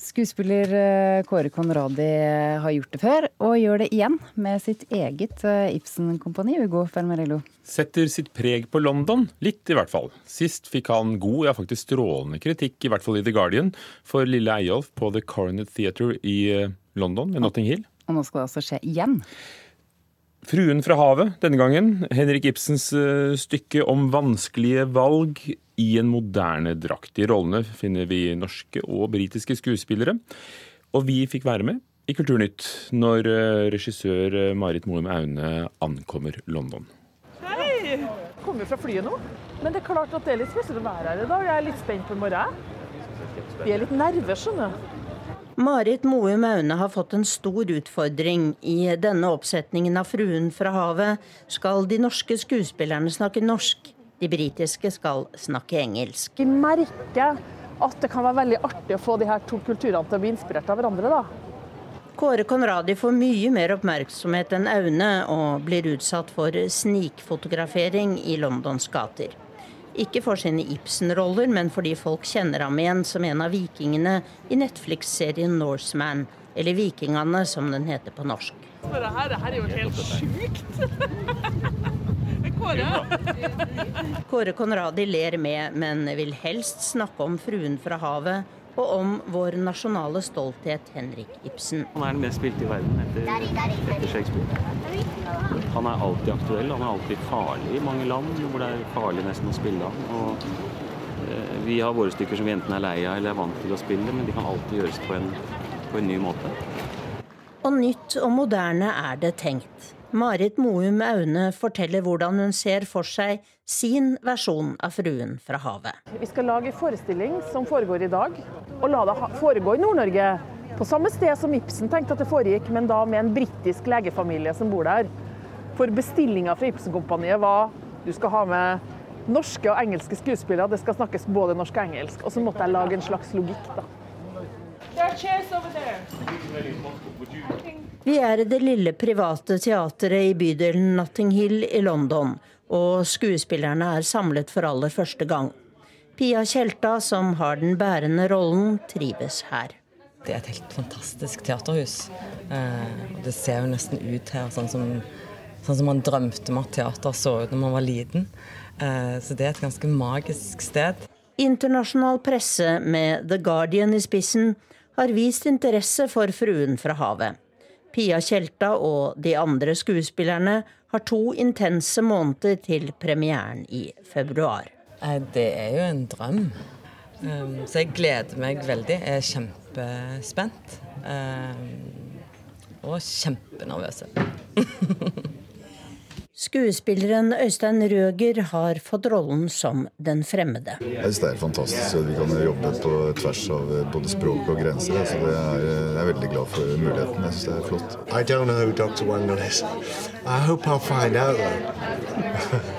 Skuespiller eh, Kåre Conradi eh, har gjort det før, og gjør det igjen med sitt eget eh, Ibsen-kompani, Ugo Fermarello. Setter sitt preg på London, litt i hvert fall. Sist fikk han god, ja faktisk strålende kritikk, i hvert fall i The Guardian, for lille Eyolf på The Coronet Theatre i London ved Notting Hill. Og nå skal det altså skje igjen. Fruen fra havet denne gangen. Henrik Ibsens stykke om vanskelige valg i en moderne drakt. I rollene finner vi norske og britiske skuespillere. Og vi fikk være med i Kulturnytt når eh, regissør eh, Marit Moum Aune ankommer London. Hei! Kommer fra flyet nå. Men det er klart at det er litt spesielt å være her i dag. Jeg er litt spent på i morgen. Vi er litt nerver, skjønner du. Marit Moum Aune har fått en stor utfordring. I denne oppsetningen av 'Fruen fra havet' skal de norske skuespillerne snakke norsk. De britiske skal snakke engelsk. Vi merker at det kan være veldig artig å få de her to kulturene til å bli inspirert av hverandre. da. Kåre Conradi får mye mer oppmerksomhet enn Aune, og blir utsatt for snikfotografering i Londons gater. Ikke for sine Ibsen-roller, men fordi folk kjenner ham igjen som en av vikingene i Netflix-serien Norseman, eller Vikingene som den heter på norsk. Det her, det her er jo helt sjukt! Kåre. Kåre Conradi ler med, men vil helst snakke om fruen fra havet og om vår nasjonale stolthet, Henrik Ibsen. Han er den mest spilte i verden etter, etter Shakespeare. Han er alltid aktuell, han er alltid farlig i mange land hvor det er farlig nesten å spille han. Og, eh, vi har våre stykker som vi enten er lei av eller er vant til å spille, men de kan alltid gjøres på en, på en ny måte. Og nytt og moderne er det tenkt. Marit Moum Aune forteller hvordan hun ser for seg sin versjon av Fruen fra havet. Vi skal lage en forestilling som foregår i dag, og la det foregå i Nord-Norge. På samme sted som Ibsen tenkte at det foregikk, men da med en britisk legefamilie som bor der. For bestillinga fra Ibsen-kompaniet var du skal ha med norske og engelske skuespillere, det skal snakkes både norsk og engelsk. Og så måtte jeg lage en slags logikk, da. Vi er i det lille private teatret i bydelen Notting Hill i London, og skuespillerne er samlet for aller første gang. Pia Tjelta, som har den bærende rollen, trives her. Det er et helt fantastisk teaterhus. Eh, det ser jo nesten ut her sånn som, sånn som man drømte om at teater så ut når man var liten. Eh, så det er et ganske magisk sted. Internasjonal presse med The Guardian i spissen har vist interesse for Fruen fra havet. Pia Tjelta og de andre skuespillerne har to intense måneder til premieren i februar. Det er jo en drøm. Um, så jeg gleder meg veldig. Jeg er kjempespent. Um, og kjempenervøs. Skuespilleren Øystein Røger har fått rollen som den fremmede. Jeg synes Det er fantastisk at vi kan jobbe på tvers av både språk og grenser. Så det er, jeg er veldig glad for muligheten. Jeg synes det er flott.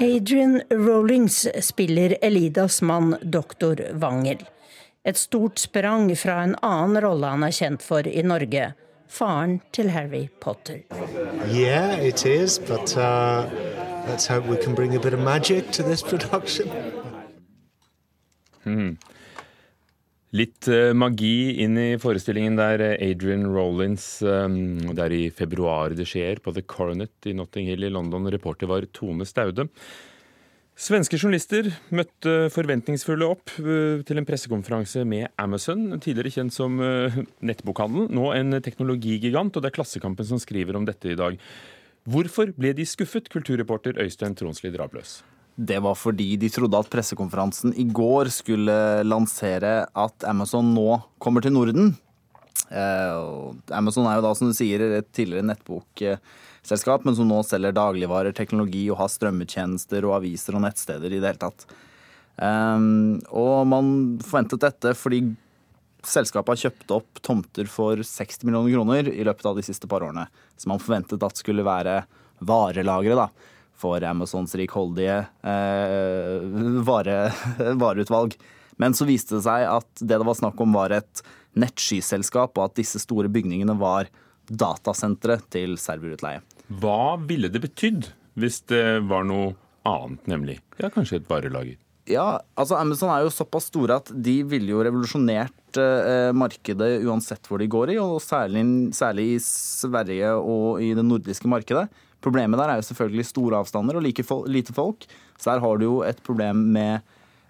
Adrian Rollings spiller Elidas mann doktor Wangel. Et stort sprang fra en annen rolle han er kjent for i Norge faren til Harry Potter. Yeah, it is, but uh, let's hope we can bring a bit of magic to this production. Mm. Litt uh, magi inn i forestillingen der eh, Adrian Rollins um, Det er i februar det skjer, på The Coronet i Notting Hill i London. Reporter var Tone Staude. Svenske journalister møtte forventningsfulle opp eh, til en pressekonferanse med Amazon, tidligere kjent som nettbokhandelen, nettbokhandel, nå en teknologigigant, og det er Klassekampen som skriver om dette i dag. Hvorfor ble de skuffet, kulturreporter Øystein Tronsli Drabløs? Det var fordi de trodde at pressekonferansen i går skulle lansere at Amazon nå kommer til Norden. Eh, Amazon er jo da, som du sier, et tidligere nettbok selskap, men som nå selger dagligvarer, teknologi og har strømmetjenester og aviser og nettsteder i det hele tatt. Um, og man forventet dette fordi selskapet har kjøpt opp tomter for 60 millioner kroner i løpet av de siste par årene. Så man forventet at skulle være varelagre for Amazons rikholdige eh, vare, vareutvalg. Men så viste det seg at det det var snakk om var et nettskyselskap, og at disse store bygningene var datasentre til serverutleie. Hva ville det betydd hvis det var noe annet, nemlig? Ja, kanskje et varelager? Ja, altså Amazon er jo såpass store at de ville jo revolusjonert eh, markedet uansett hvor de går i, og særlig, særlig i Sverige og i det nordiske markedet. Problemet der er jo selvfølgelig store avstander og like lite folk. Så her har du jo et problem med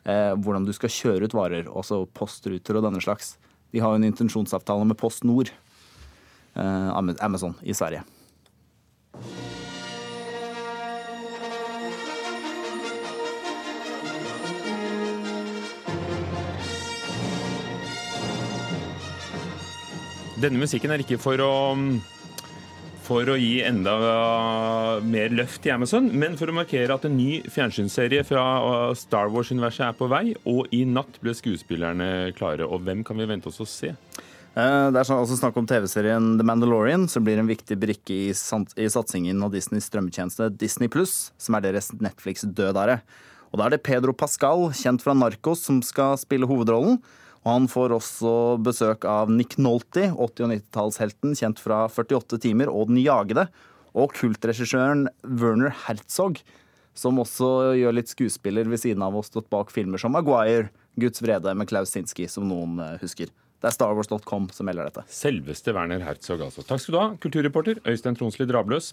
eh, hvordan du skal kjøre ut varer, også postruter og denne slags. De har jo en intensjonsavtale med Post Nord, eh, Amazon, i Sverige. Denne musikken er ikke for å for å gi enda mer løft i Amazon, men for å markere at en ny fjernsynsserie fra Star Wars-universet er på vei, og i natt ble skuespillerne klare. Og hvem kan vi vente oss å se? Eh, det er også altså snakk om TV-serien The Mandalorian, som blir en viktig brikke i, satsingen av Disneys strømmetjeneste Disney Pluss, som er deres Netflix-dødare. Og Da er det Pedro Pascal, kjent fra Narcos, som skal spille hovedrollen. Og han får også besøk av Nick Nolte, 80- og 90-tallshelten kjent fra 48 timer og Den jagede, og kultregissøren Werner Herzog, som også gjør litt skuespiller ved siden av og stått bak filmer som Maguire, Guds vrede med Klaus Sinski, som noen eh, husker. Det er starwars.com som melder dette. Selveste Werner Herzog, altså. Takk skal du ha, kulturreporter Øystein Tronsli Drabløs.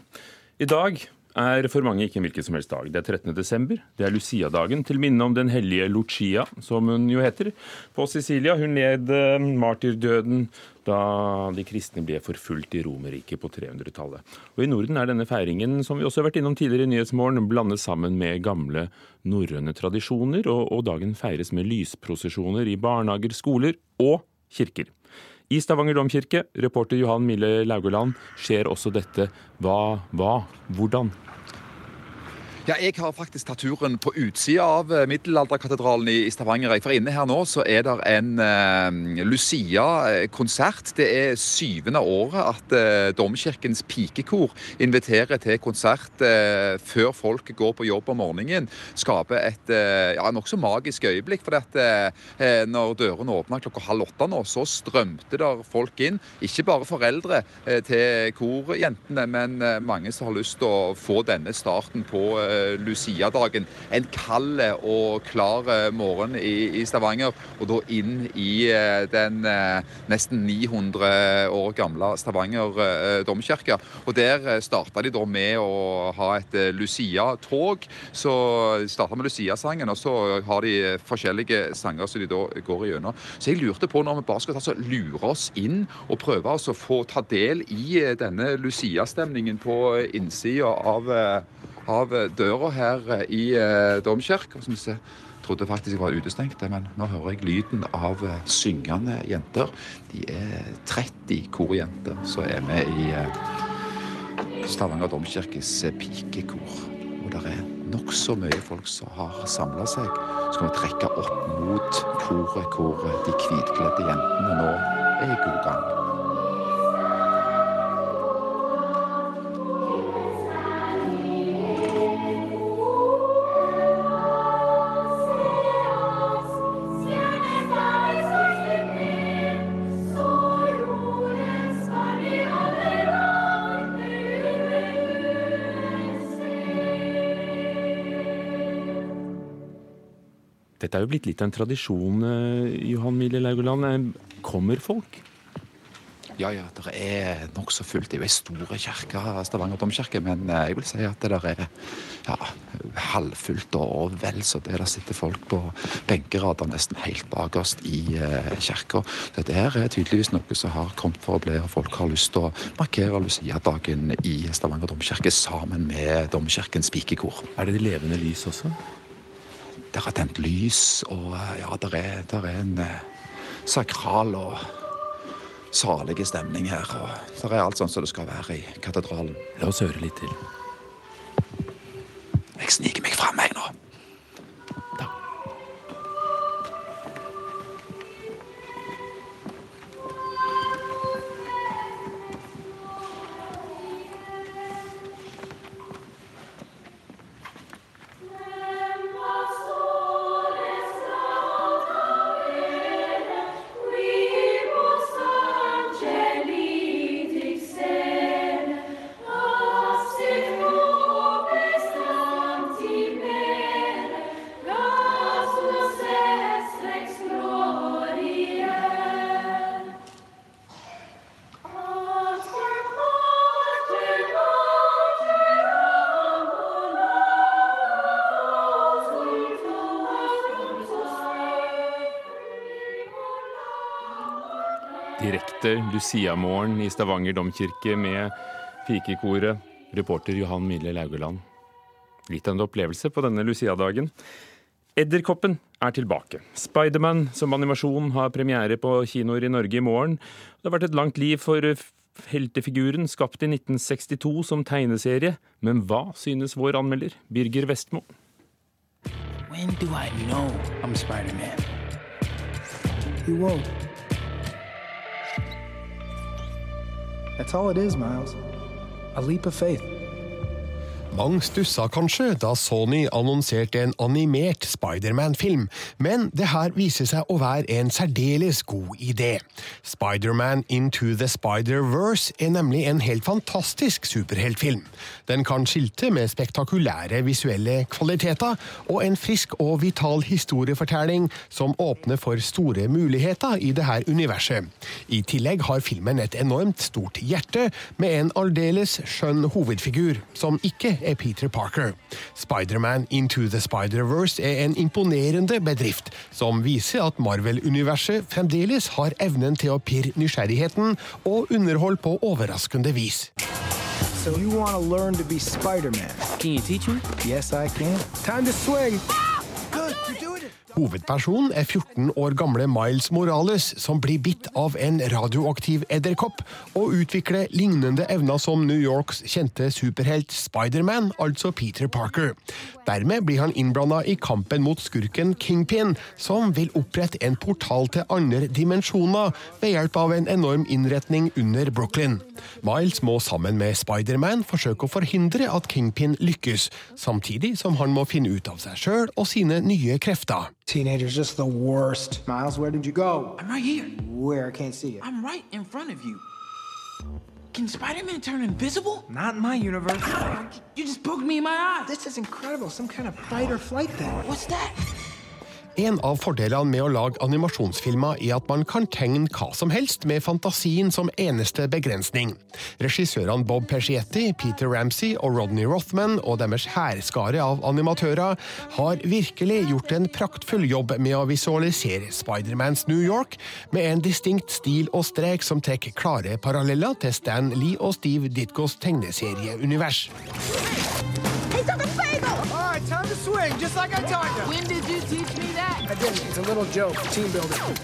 I dag er for mange ikke en hvilken som helst dag. Det er 13. desember. Det er Lucia-dagen, til minne om den hellige Lucia, som hun jo heter. På Sicilia. Hun led eh, martyrdøden da de kristne ble forfulgt i Romerriket på 300-tallet. Og I Norden er denne feiringen, som vi også har vært innom tidligere i Nyhetsmorgen, blandet sammen med gamle norrøne tradisjoner, og, og dagen feires med lysprosesjoner i barnehager, skoler og kirker. I Stavanger domkirke, reporter Johan Mille Laugeland, skjer også dette. Hva, hva, hvordan? Ja, jeg har faktisk tatt turen på utsida av eh, middelalderkatedralen i Stavanger. For inne her nå så er det en uh, Lucia-konsert. Det er syvende året at uh, Domkirkens pikekor inviterer til konsert uh, før folk går på jobb om morgenen. Skaper et uh, ja, nokså magisk øyeblikk. For at, når dørene åpna klokka halv åtte nå, så strømte der folk inn. Ikke bare foreldre til korjentene, men mange som har lyst til å få denne starten på Lucia-dagen. En kald og klar eh, morgen i, i, Stavanger, og da inn i eh, den eh, nesten 900 år gamle Stavanger domkirke. Og Der starta de da med å ha et Lucia-tog. Så starta med Lucia-sangen, og så har de forskjellige sanger som de da går igjennom. Så jeg lurte på når vi bare skal altså, lure oss inn og prøve å få ta del i denne Lucia-stemningen på innsida av av døra her eh, i eh, domkirka. Jeg trodde faktisk jeg var utestengt, men nå hører jeg lyden av eh, syngende jenter. De er 30 korjenter som er med i Stavanger domkirkes pikekor. Og det er nokså mye folk som har samla seg. Så kan vi trekke opp mot koret hvor de hvitkledde jentene nå er i god gang. Dette er jo blitt litt av en tradisjon, eh, Johan Mille Laugoland. Eh, kommer folk? Ja, ja, det er nokså fullt. Det er jo ei stor kirke, Stavanger domkirke, men eh, jeg vil si at det der er ja, halvfullt og vel så det. Der sitter folk på benkerader nesten helt bakerst i eh, kirka. Dette her er tydeligvis noe som har kommet for å bli, og folk har lyst til å markere Lucia-dagen i Stavanger domkirke sammen med domkirkens pikekor. Er det de levende lys også? Der er tent lys, og eh, ja, der er, der er en eh, sakral og salig stemning her. Og der er alt sånn som det skal være i katedralen. La oss høre litt til. Jeg sniker direkte Lucia-morgen i Stavanger domkirke med pikekoret. Reporter Johan Mille Laugeland. Litt av en opplevelse på denne Lucia-dagen. Edderkoppen er tilbake. Spiderman som animasjon har premiere på kinoer i Norge i morgen. Det har vært et langt liv for heltefiguren, skapt i 1962 som tegneserie. Men hva synes vår anmelder, Birger Vestmo? When do I know I'm Spider-Man? You won't. That's all it is, Miles. A leap of faith. Mange stussa kanskje da Sony annonserte en animert Spiderman-film, men det her viser seg å være en særdeles god idé. Spiderman Into the Spider-Verse er nemlig en helt fantastisk superheltfilm. Den kan skilte med spektakulære visuelle kvaliteter og en frisk og vital historiefortelling som åpner for store muligheter i dette universet. I tillegg har filmen et enormt stort hjerte, med en aldeles skjønn hovedfigur, som ikke er Peter Parker. Spiderman Into the Spider-Verse er en imponerende bedrift, som viser at Marvel-universet fremdeles har evnen til å pirre nysgjerrigheten og underholde på overraskende vis. So you want to learn to be Spider-Man? Can you teach me? Yes, I can. Time to swing. Hovedpersonen er 14 år gamle Miles Morales, som blir bitt av en radioaktiv edderkopp og utvikler lignende evner som New Yorks kjente superhelt Spiderman, altså Peter Parker. Dermed blir han innblanda i kampen mot skurken Kingpin, som vil opprette en portal til andre dimensjoner ved hjelp av en enorm innretning under Brooklyn. Miles må sammen med Spiderman forsøke å forhindre at Kingpin lykkes, samtidig som han må finne ut av seg sjøl og sine nye krefter. Teenagers just the worst. Miles, where did you go? I'm right here. Where? I can't see you. I'm right in front of you. Can Spider-Man turn invisible? Not in my universe. You just poked me in my eye. This is incredible. Some kind of fight or flight thing. What's that? En av fordelene med å lage animasjonsfilmer er at man kan tegne hva som helst med fantasien som eneste begrensning. Regissørene Bob Pescietti, Peter Ramsey og Rodney Rothman og deres hærskare av animatører har virkelig gjort en praktfull jobb med å visualisere Spidermans New York med en distinkt stil og strek som trekker klare paralleller til Stan Lee og Steve Ditkos tegneserieunivers. Hey! All right, time to swing, just like I taught you. When did you teach me that? I didn't. It's a little joke. Team building.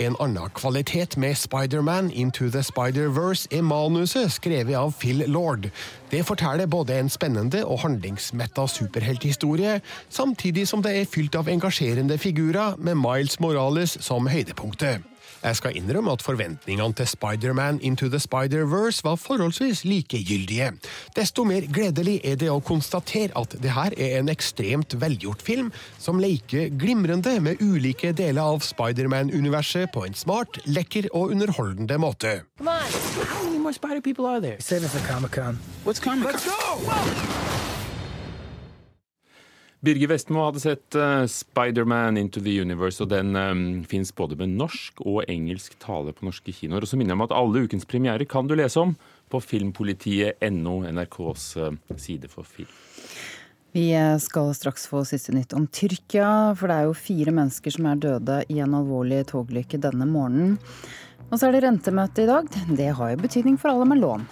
En annen kvalitet med Spiderman Into the Spider-Verse er manuset skrevet av Phil Lord. Det forteller både en spennende og handlingsmetta superhelthistorie, samtidig som det er fylt av engasjerende figurer med Miles Morales som høydepunktet. Jeg skal innrømme at forventningene til Spiderman Into the Spider-Verse var forholdsvis likegyldige. Desto mer gledelig er det å konstatere at det her er en ekstremt velgjort film, som leker glimrende med ulike deler av Spiderman-universet på en smart, lekker og underholdende måte. Come on. How many more spider people are there? Save it for Comic Con. What's Comic Let's go! Birger Vestmo hadde sett uh, Spiderman Into the Universe, og den um, fins både med norsk og engelsk tale på norske kinoer. Og så minner jeg om at alle ukens premierer kan du lese om på filmpolitiet.no, NRKs uh, side for film. Vi skal straks få siste nytt om Tyrkia, for det er jo fire mennesker som er døde i en alvorlig togulykke denne morgenen. Og så er det rentemøte i dag. Det har jo betydning for alle med lån.